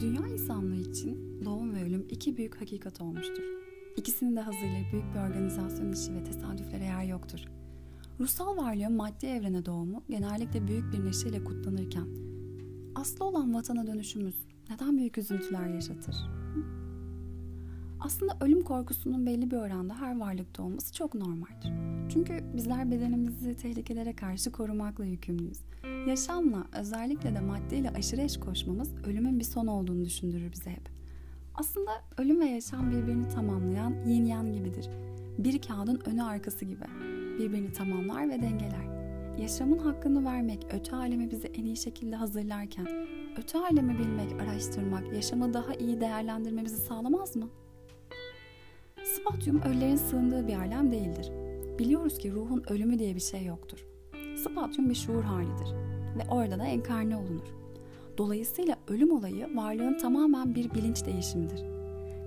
Dünya insanlığı için doğum ve ölüm iki büyük hakikat olmuştur. İkisinin de hazırlığı büyük bir organizasyon işi ve tesadüflere yer yoktur. Ruhsal varlığın maddi evrene doğumu genellikle büyük bir neşeyle kutlanırken aslı olan vatana dönüşümüz neden büyük üzüntüler yaşatır? Aslında ölüm korkusunun belli bir oranda her varlıkta olması çok normaldir. Çünkü bizler bedenimizi tehlikelere karşı korumakla yükümlüyüz. Yaşamla, özellikle de maddeyle aşırı eş koşmamız ölümün bir son olduğunu düşündürür bize hep. Aslında ölüm ve yaşam birbirini tamamlayan yin yang gibidir. Bir kağıdın önü arkası gibi. Birbirini tamamlar ve dengeler. Yaşamın hakkını vermek, öte alemi bizi en iyi şekilde hazırlarken, öte alemi bilmek, araştırmak, yaşamı daha iyi değerlendirmemizi sağlamaz mı? Spatyum ölülerin sığındığı bir alem değildir. Biliyoruz ki ruhun ölümü diye bir şey yoktur. Spatyum bir şuur halidir ve orada da enkarne olunur. Dolayısıyla ölüm olayı varlığın tamamen bir bilinç değişimidir.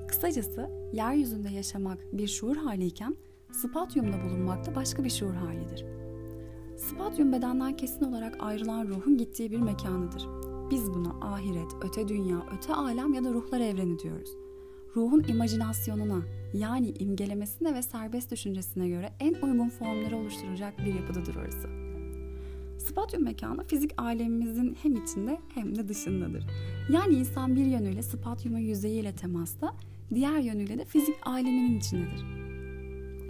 Kısacası yeryüzünde yaşamak bir şuur haliyken spatyumda bulunmak da başka bir şuur halidir. Spatyum bedenden kesin olarak ayrılan ruhun gittiği bir mekanıdır. Biz buna ahiret, öte dünya, öte alem ya da ruhlar evreni diyoruz. Ruhun imajinasyonuna yani imgelemesine ve serbest düşüncesine göre en uygun formları oluşturacak bir yapıdadır orası. Spatyum mekanı fizik alemimizin hem içinde hem de dışındadır. Yani insan bir yönüyle spatyumun yüzeyiyle temasta, diğer yönüyle de fizik aleminin içindedir.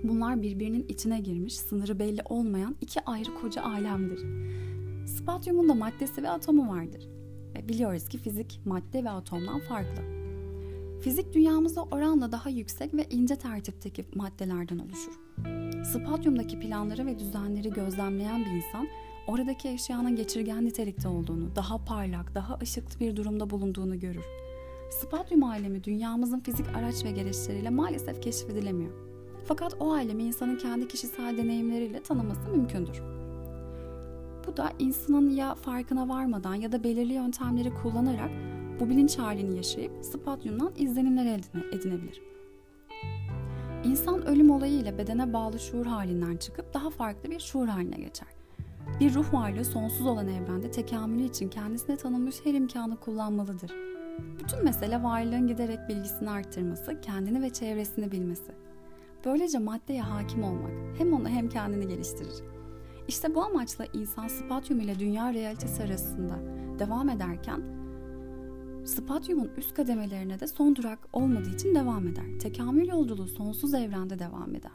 Bunlar birbirinin içine girmiş, sınırı belli olmayan iki ayrı koca alemdir. Spatyumun da maddesi ve atomu vardır. Ve biliyoruz ki fizik madde ve atomdan farklı. Fizik dünyamızda oranla daha yüksek ve ince tertipteki maddelerden oluşur. Spatyumdaki planları ve düzenleri gözlemleyen bir insan oradaki eşyanın geçirgen nitelikte olduğunu, daha parlak, daha ışıklı bir durumda bulunduğunu görür. Spatyum alemi dünyamızın fizik araç ve gereçleriyle maalesef keşfedilemiyor. Fakat o alemi insanın kendi kişisel deneyimleriyle tanıması mümkündür. Bu da insanın ya farkına varmadan ya da belirli yöntemleri kullanarak bu bilinç halini yaşayıp spatyumdan izlenimler elde edinebilir. İnsan ölüm olayı ile bedene bağlı şuur halinden çıkıp daha farklı bir şuur haline geçer. Bir ruh varlığı sonsuz olan evrende tekamülü için kendisine tanınmış her imkanı kullanmalıdır. Bütün mesele varlığın giderek bilgisini arttırması, kendini ve çevresini bilmesi. Böylece maddeye hakim olmak hem onu hem kendini geliştirir. İşte bu amaçla insan spatyum ile dünya realitesi arasında devam ederken spatyumun üst kademelerine de son durak olmadığı için devam eder. Tekamül yolculuğu sonsuz evrende devam eder.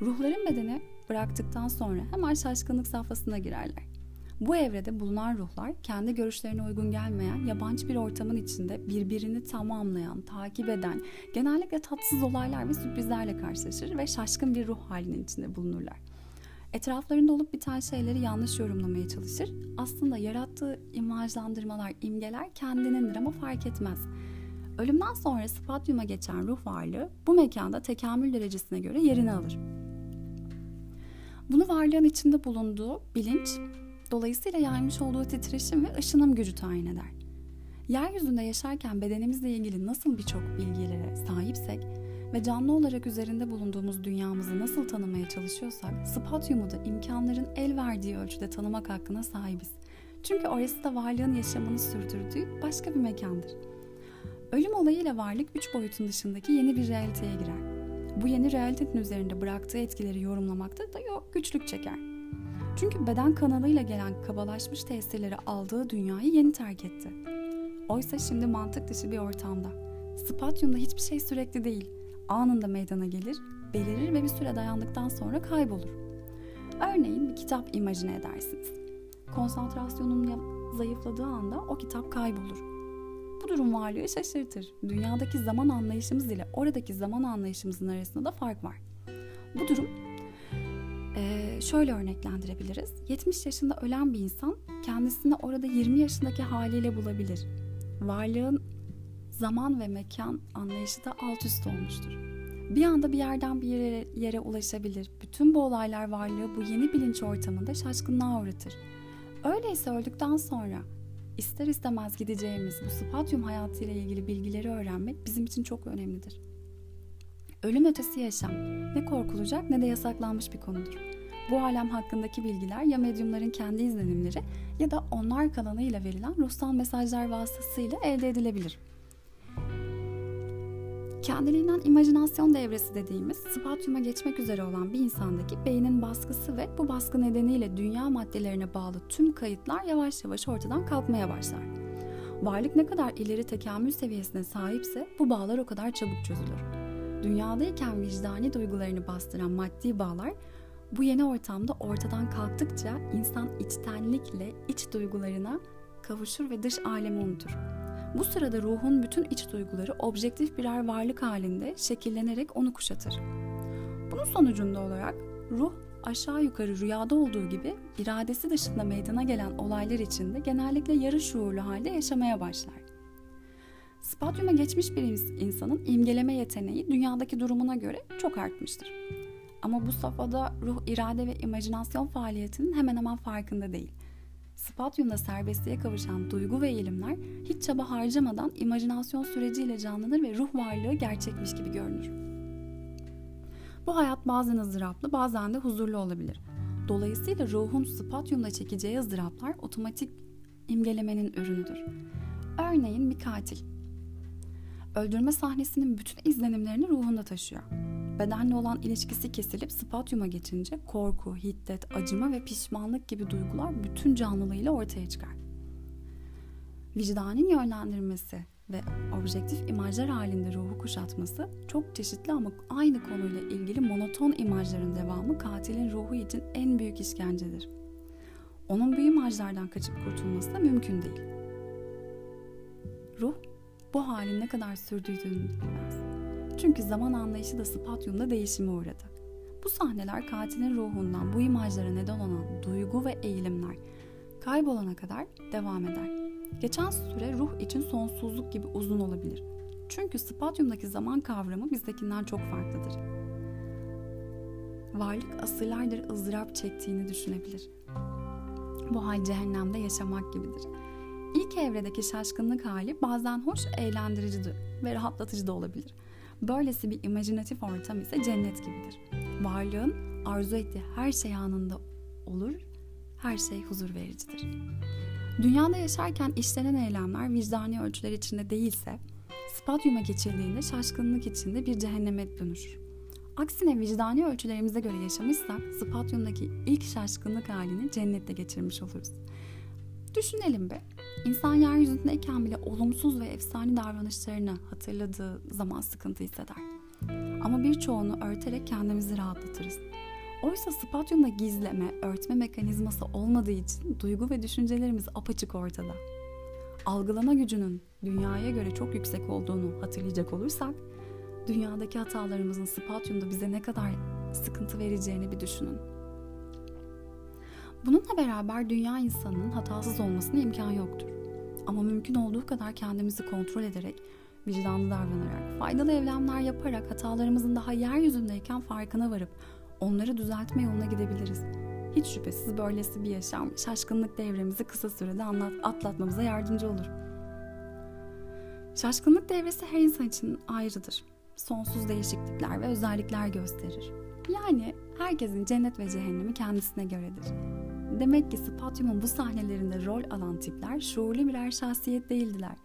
Ruhların bedeni bıraktıktan sonra hemen şaşkınlık safhasına girerler. Bu evrede bulunan ruhlar kendi görüşlerine uygun gelmeyen yabancı bir ortamın içinde birbirini tamamlayan, takip eden, genellikle tatsız olaylar ve sürprizlerle karşılaşır ve şaşkın bir ruh halinin içinde bulunurlar. Etraflarında olup biten şeyleri yanlış yorumlamaya çalışır. Aslında yarattığı imajlandırmalar, imgeler kendinindir ama fark etmez. Ölümden sonra spatyuma geçen ruh varlığı bu mekanda tekamül derecesine göre yerini alır. Bunu varlığın içinde bulunduğu bilinç, dolayısıyla yaymış olduğu titreşim ve ışınım gücü tayin eder. Yeryüzünde yaşarken bedenimizle ilgili nasıl birçok bilgilere sahipsek ve canlı olarak üzerinde bulunduğumuz dünyamızı nasıl tanımaya çalışıyorsak, spatyumu da imkanların el verdiği ölçüde tanımak hakkına sahibiz. Çünkü orası da varlığın yaşamını sürdürdüğü başka bir mekandır. Ölüm olayıyla varlık üç boyutun dışındaki yeni bir realiteye girer. Bu yeni realitenin üzerinde bıraktığı etkileri yorumlamakta da güçlük çeker. Çünkü beden kanalıyla gelen kabalaşmış tesirleri aldığı dünyayı yeni terk etti. Oysa şimdi mantık dışı bir ortamda. Spatyumda hiçbir şey sürekli değil. Anında meydana gelir, belirir ve bir süre dayandıktan sonra kaybolur. Örneğin bir kitap imajine edersiniz. Konsantrasyonun zayıfladığı anda o kitap kaybolur bu durum varlığı şaşırtır. Dünyadaki zaman anlayışımız ile oradaki zaman anlayışımızın arasında da fark var. Bu durum şöyle örneklendirebiliriz. 70 yaşında ölen bir insan kendisini orada 20 yaşındaki haliyle bulabilir. Varlığın zaman ve mekan anlayışı da alt üst olmuştur. Bir anda bir yerden bir yere, yere ulaşabilir. Bütün bu olaylar varlığı bu yeni bilinç ortamında şaşkınlığa uğratır. Öyleyse öldükten sonra ister istemez gideceğimiz bu spatyum hayatıyla ilgili bilgileri öğrenmek bizim için çok önemlidir. Ölüm ötesi yaşam ne korkulacak ne de yasaklanmış bir konudur. Bu alem hakkındaki bilgiler ya medyumların kendi izlenimleri ya da onlar kanalıyla verilen ruhsal mesajlar vasıtasıyla elde edilebilir. Kendiliğinden imajinasyon devresi dediğimiz spatyuma geçmek üzere olan bir insandaki beynin baskısı ve bu baskı nedeniyle dünya maddelerine bağlı tüm kayıtlar yavaş yavaş ortadan kalkmaya başlar. Varlık ne kadar ileri tekamül seviyesine sahipse bu bağlar o kadar çabuk çözülür. Dünyadayken vicdani duygularını bastıran maddi bağlar bu yeni ortamda ortadan kalktıkça insan içtenlikle iç duygularına kavuşur ve dış alemi unutur. Bu sırada ruhun bütün iç duyguları objektif birer varlık halinde şekillenerek onu kuşatır. Bunun sonucunda olarak ruh aşağı yukarı rüyada olduğu gibi iradesi dışında meydana gelen olaylar içinde genellikle yarı şuurlu halde yaşamaya başlar. Spadyuma geçmiş bir insanın imgeleme yeteneği dünyadaki durumuna göre çok artmıştır. Ama bu safhada ruh, irade ve imajinasyon faaliyetinin hemen hemen farkında değil. Spadyumda serbestliğe kavuşan duygu ve eğilimler hiç çaba harcamadan imajinasyon süreciyle canlanır ve ruh varlığı gerçekmiş gibi görünür. Bu hayat bazen ızdıraplı bazen de huzurlu olabilir. Dolayısıyla ruhun spadyumda çekeceği ızdıraplar otomatik imgelemenin ürünüdür. Örneğin bir katil. Öldürme sahnesinin bütün izlenimlerini ruhunda taşıyor. Bedenle olan ilişkisi kesilip spatyuma geçince korku, hiddet, acıma ve pişmanlık gibi duygular bütün canlılığıyla ortaya çıkar. Vicdanın yönlendirmesi ve objektif imajlar halinde ruhu kuşatması çok çeşitli ama aynı konuyla ilgili monoton imajların devamı katilin ruhu için en büyük işkencedir. Onun bu imajlardan kaçıp kurtulması da mümkün değil. Ruh bu halin ne kadar sürdüğünü bilmez. Çünkü zaman anlayışı da spatyumda değişime uğradı. Bu sahneler katilin ruhundan bu imajlara neden olan duygu ve eğilimler kaybolana kadar devam eder. Geçen süre ruh için sonsuzluk gibi uzun olabilir. Çünkü spatyumdaki zaman kavramı bizdekinden çok farklıdır. Varlık asırlardır ızdırap çektiğini düşünebilir. Bu hal cehennemde yaşamak gibidir. İlk evredeki şaşkınlık hali bazen hoş, eğlendirici ve rahatlatıcı da olabilir. Böylesi bir imajinatif ortam ise cennet gibidir. Varlığın arzu ettiği her şey anında olur, her şey huzur vericidir. Dünyada yaşarken işlenen eylemler vicdani ölçüler içinde değilse, spadyuma geçildiğinde şaşkınlık içinde bir cehenneme dönüşür. Aksine vicdani ölçülerimize göre yaşamışsak, spadyumdaki ilk şaşkınlık halini cennette geçirmiş oluruz. Düşünelim be. İnsan yeryüzündeyken bile olumsuz ve efsane davranışlarını hatırladığı zaman sıkıntı hisseder. Ama birçoğunu örterek kendimizi rahatlatırız. Oysa spatyumda gizleme, örtme mekanizması olmadığı için duygu ve düşüncelerimiz apaçık ortada. Algılama gücünün dünyaya göre çok yüksek olduğunu hatırlayacak olursak, dünyadaki hatalarımızın spatyumda bize ne kadar sıkıntı vereceğini bir düşünün. Bununla beraber dünya insanının hatasız olmasına imkan yoktur. Ama mümkün olduğu kadar kendimizi kontrol ederek, vicdanlı davranarak, faydalı evlemler yaparak hatalarımızın daha yeryüzündeyken farkına varıp onları düzeltme yoluna gidebiliriz. Hiç şüphesiz böylesi bir yaşam şaşkınlık devremizi kısa sürede anlat, atlatmamıza yardımcı olur. Şaşkınlık devresi her insan için ayrıdır. Sonsuz değişiklikler ve özellikler gösterir. Yani herkesin cennet ve cehennemi kendisine göredir. Demek ki Spatyum'un bu sahnelerinde rol alan tipler şuurlu birer şahsiyet değildiler.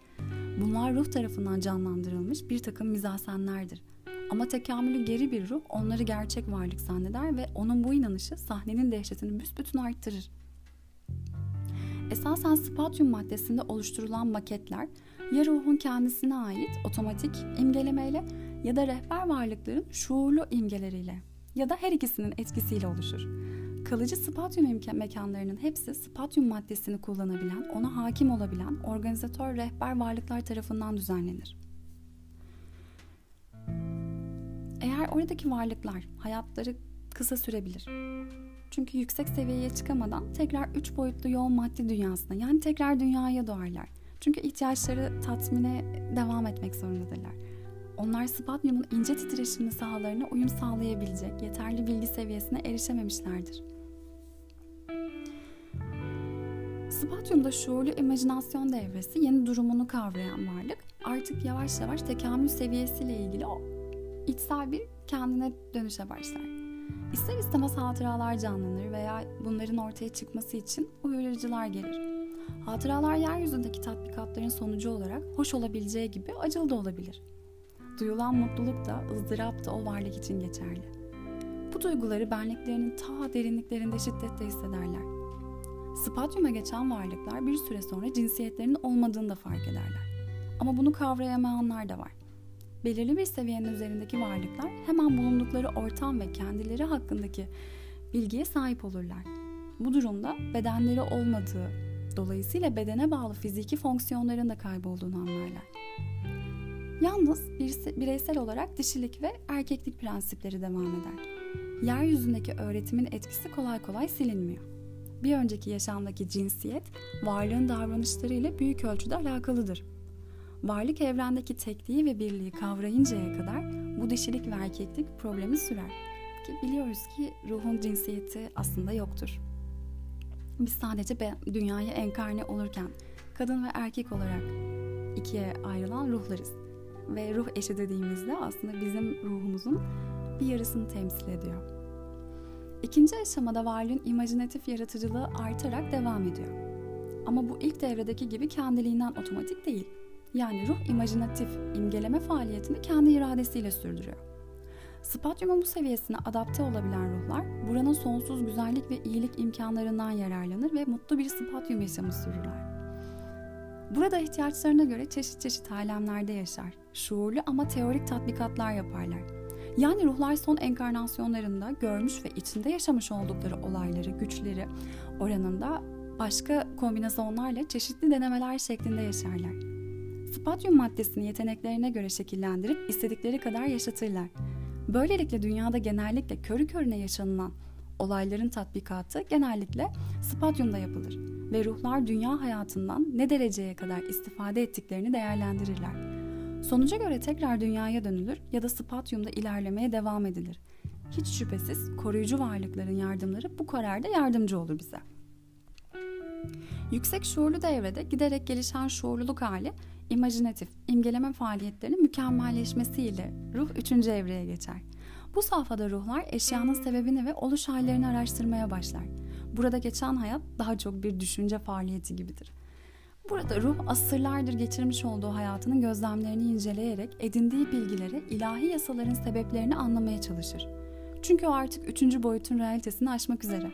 Bunlar ruh tarafından canlandırılmış bir takım mizasenlerdir. Ama tekamülü geri bir ruh onları gerçek varlık zanneder ve onun bu inanışı sahnenin dehşetini büsbütün arttırır. Esasen spatyum maddesinde oluşturulan maketler ya ruhun kendisine ait otomatik imgelemeyle ya da rehber varlıkların şuurlu imgeleriyle ya da her ikisinin etkisiyle oluşur. Kalıcı spatyum mekanlarının hepsi spatyum maddesini kullanabilen, ona hakim olabilen organizatör rehber varlıklar tarafından düzenlenir. Eğer oradaki varlıklar hayatları kısa sürebilir. Çünkü yüksek seviyeye çıkamadan tekrar üç boyutlu yoğun maddi dünyasına yani tekrar dünyaya doğarlar. Çünkü ihtiyaçları tatmine devam etmek zorundadırlar. Onlar spadyumun ince titreşimli sahalarına uyum sağlayabilecek yeterli bilgi seviyesine erişememişlerdir. Spatyum'da şuurlu imajinasyon devresi yeni durumunu kavrayan varlık artık yavaş yavaş tekamül seviyesiyle ilgili o içsel bir kendine dönüşe başlar. İster istemez hatıralar canlanır veya bunların ortaya çıkması için uyarıcılar gelir. Hatıralar yeryüzündeki tatbikatların sonucu olarak hoş olabileceği gibi acılı da olabilir. Duyulan mutluluk da ızdırap da o varlık için geçerli. Bu duyguları benliklerinin ta derinliklerinde şiddetle hissederler. Spatyuma geçen varlıklar bir süre sonra cinsiyetlerinin olmadığını da fark ederler. Ama bunu kavrayamayanlar da var. Belirli bir seviyenin üzerindeki varlıklar hemen bulundukları ortam ve kendileri hakkındaki bilgiye sahip olurlar. Bu durumda bedenleri olmadığı, dolayısıyla bedene bağlı fiziki fonksiyonların da kaybolduğunu anlarlar. Yalnız bireysel olarak dişilik ve erkeklik prensipleri devam eder. Yeryüzündeki öğretimin etkisi kolay kolay silinmiyor. Bir önceki yaşamdaki cinsiyet, varlığın davranışlarıyla büyük ölçüde alakalıdır. Varlık evrendeki tekliği ve birliği kavrayıncaya kadar bu dişilik ve erkeklik problemi sürer. Ki biliyoruz ki ruhun cinsiyeti aslında yoktur. Biz sadece dünyaya enkarne olurken kadın ve erkek olarak ikiye ayrılan ruhlarız. Ve ruh eşi dediğimizde aslında bizim ruhumuzun bir yarısını temsil ediyor. İkinci aşamada varlığın imajinatif yaratıcılığı artarak devam ediyor. Ama bu ilk devredeki gibi kendiliğinden otomatik değil. Yani ruh imajinatif, imgeleme faaliyetini kendi iradesiyle sürdürüyor. Spatyumun bu seviyesine adapte olabilen ruhlar buranın sonsuz güzellik ve iyilik imkanlarından yararlanır ve mutlu bir spatyum yaşamı sürürler. Burada ihtiyaçlarına göre çeşit çeşit alemlerde yaşar. Şuurlu ama teorik tatbikatlar yaparlar. Yani ruhlar son enkarnasyonlarında görmüş ve içinde yaşamış oldukları olayları, güçleri oranında başka kombinasyonlarla çeşitli denemeler şeklinde yaşarlar. Spatyum maddesini yeteneklerine göre şekillendirip istedikleri kadar yaşatırlar. Böylelikle dünyada genellikle körü körüne yaşanılan olayların tatbikatı genellikle spatyumda yapılır ve ruhlar dünya hayatından ne dereceye kadar istifade ettiklerini değerlendirirler. Sonuca göre tekrar dünyaya dönülür ya da spatyumda ilerlemeye devam edilir. Hiç şüphesiz koruyucu varlıkların yardımları bu kararda yardımcı olur bize. Yüksek şuurlu devrede giderek gelişen şuurluluk hali imajinatif, imgeleme faaliyetlerinin mükemmelleşmesiyle ruh üçüncü evreye geçer. Bu safhada ruhlar eşyanın sebebini ve oluş hallerini araştırmaya başlar. Burada geçen hayat daha çok bir düşünce faaliyeti gibidir. Burada ruh asırlardır geçirmiş olduğu hayatının gözlemlerini inceleyerek edindiği bilgileri, ilahi yasaların sebeplerini anlamaya çalışır. Çünkü o artık üçüncü boyutun realitesini aşmak üzere.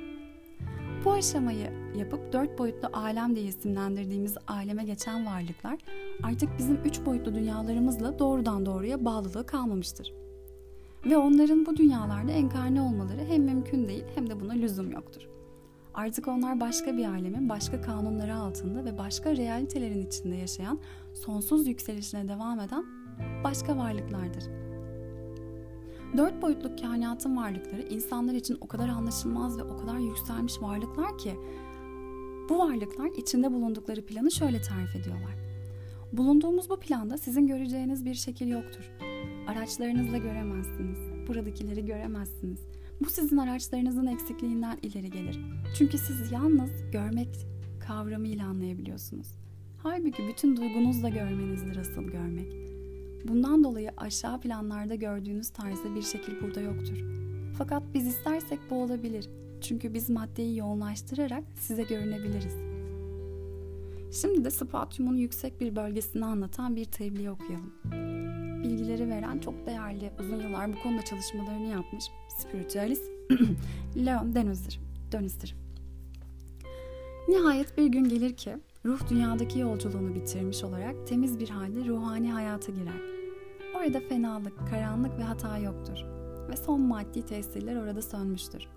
Bu aşamayı yapıp dört boyutlu alem diye isimlendirdiğimiz aleme geçen varlıklar artık bizim üç boyutlu dünyalarımızla doğrudan doğruya bağlılığı kalmamıştır. Ve onların bu dünyalarda enkarne olmaları hem mümkün değil hem de buna lüzum yoktur. Artık onlar başka bir alemin başka kanunları altında ve başka realitelerin içinde yaşayan, sonsuz yükselişine devam eden başka varlıklardır. Dört boyutlu kainatın varlıkları insanlar için o kadar anlaşılmaz ve o kadar yükselmiş varlıklar ki bu varlıklar içinde bulundukları planı şöyle tarif ediyorlar. Bulunduğumuz bu planda sizin göreceğiniz bir şekil yoktur. Araçlarınızla göremezsiniz. Buradakileri göremezsiniz. Bu sizin araçlarınızın eksikliğinden ileri gelir. Çünkü siz yalnız görmek kavramıyla anlayabiliyorsunuz. Halbuki bütün duygunuzla görmenizdir asıl görmek. Bundan dolayı aşağı planlarda gördüğünüz tarzda bir şekil burada yoktur. Fakat biz istersek bu olabilir. Çünkü biz maddeyi yoğunlaştırarak size görünebiliriz. Şimdi de spatyumun yüksek bir bölgesini anlatan bir tebliğ okuyalım. Bilgileri veren çok değerli, uzun yıllar bu konuda çalışmalarını yapmış spiritüalist Leon Deniz'dir. Deniz'dir. Nihayet bir gün gelir ki ruh dünyadaki yolculuğunu bitirmiş olarak temiz bir halde ruhani hayata girer. Orada fenalık, karanlık ve hata yoktur ve son maddi tesirler orada sönmüştür.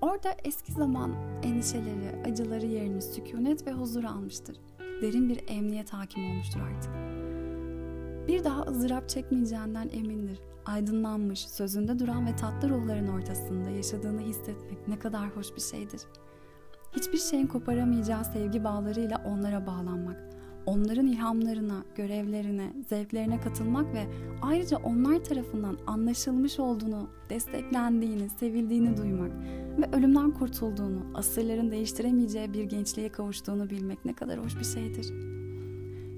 Orada eski zaman endişeleri, acıları yerini sükunet ve huzur almıştır. Derin bir emniyet hakim olmuştur artık. Bir daha ızdırap çekmeyeceğinden emindir aydınlanmış, sözünde duran ve tatlı ruhların ortasında yaşadığını hissetmek ne kadar hoş bir şeydir. Hiçbir şeyin koparamayacağı sevgi bağlarıyla onlara bağlanmak, onların ilhamlarına, görevlerine, zevklerine katılmak ve ayrıca onlar tarafından anlaşılmış olduğunu, desteklendiğini, sevildiğini duymak ve ölümden kurtulduğunu, asırların değiştiremeyeceği bir gençliğe kavuştuğunu bilmek ne kadar hoş bir şeydir.''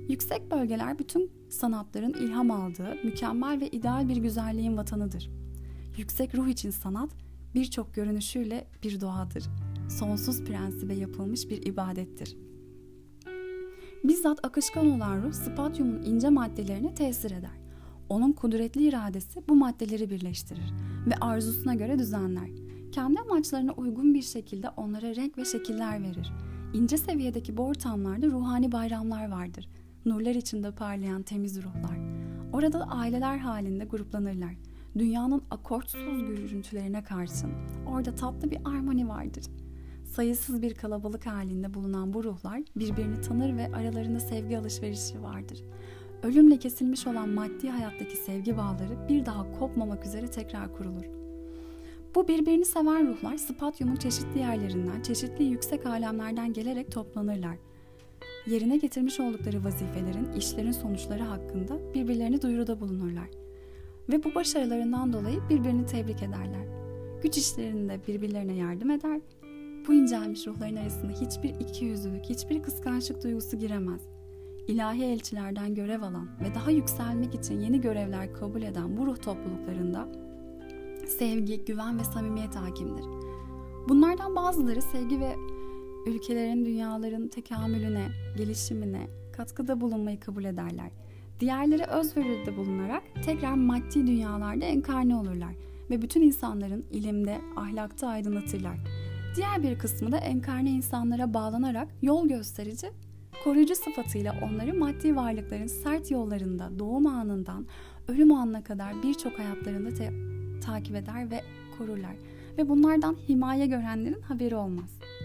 Yüksek bölgeler bütün sanatların ilham aldığı mükemmel ve ideal bir güzelliğin vatanıdır. Yüksek ruh için sanat birçok görünüşüyle bir doğadır. Sonsuz prensibe yapılmış bir ibadettir. Bizzat akışkan olan ruh spatyumun ince maddelerine tesir eder. Onun kudretli iradesi bu maddeleri birleştirir ve arzusuna göre düzenler. Kendi amaçlarına uygun bir şekilde onlara renk ve şekiller verir. İnce seviyedeki bu ortamlarda ruhani bayramlar vardır. Nurlar içinde parlayan temiz ruhlar. Orada da aileler halinde gruplanırlar. Dünyanın akortsuz gürültülerine karşın orada tatlı bir armoni vardır. Sayısız bir kalabalık halinde bulunan bu ruhlar birbirini tanır ve aralarında sevgi alışverişi vardır. Ölümle kesilmiş olan maddi hayattaki sevgi bağları bir daha kopmamak üzere tekrar kurulur. Bu birbirini seven ruhlar spatyumun çeşitli yerlerinden, çeşitli yüksek alemlerden gelerek toplanırlar. Yerine getirmiş oldukları vazifelerin, işlerin sonuçları hakkında birbirlerini duyuruda bulunurlar. Ve bu başarılarından dolayı birbirini tebrik ederler. Güç işlerinde birbirlerine yardım eder. Bu incelmiş ruhların arasında hiçbir ikiyüzlülük, hiçbir kıskançlık duygusu giremez. İlahi elçilerden görev alan ve daha yükselmek için yeni görevler kabul eden bu ruh topluluklarında sevgi, güven ve samimiyet hakimdir. Bunlardan bazıları sevgi ve ülkelerin, dünyaların tekamülüne, gelişimine katkıda bulunmayı kabul ederler. Diğerleri özveride bulunarak tekrar maddi dünyalarda enkarne olurlar ve bütün insanların ilimde, ahlakta aydınlatırlar. Diğer bir kısmı da enkarne insanlara bağlanarak yol gösterici, koruyucu sıfatıyla onları maddi varlıkların sert yollarında doğum anından ölüm anına kadar birçok hayatlarında te- takip eder ve korurlar. Ve bunlardan himaye görenlerin haberi olmaz.''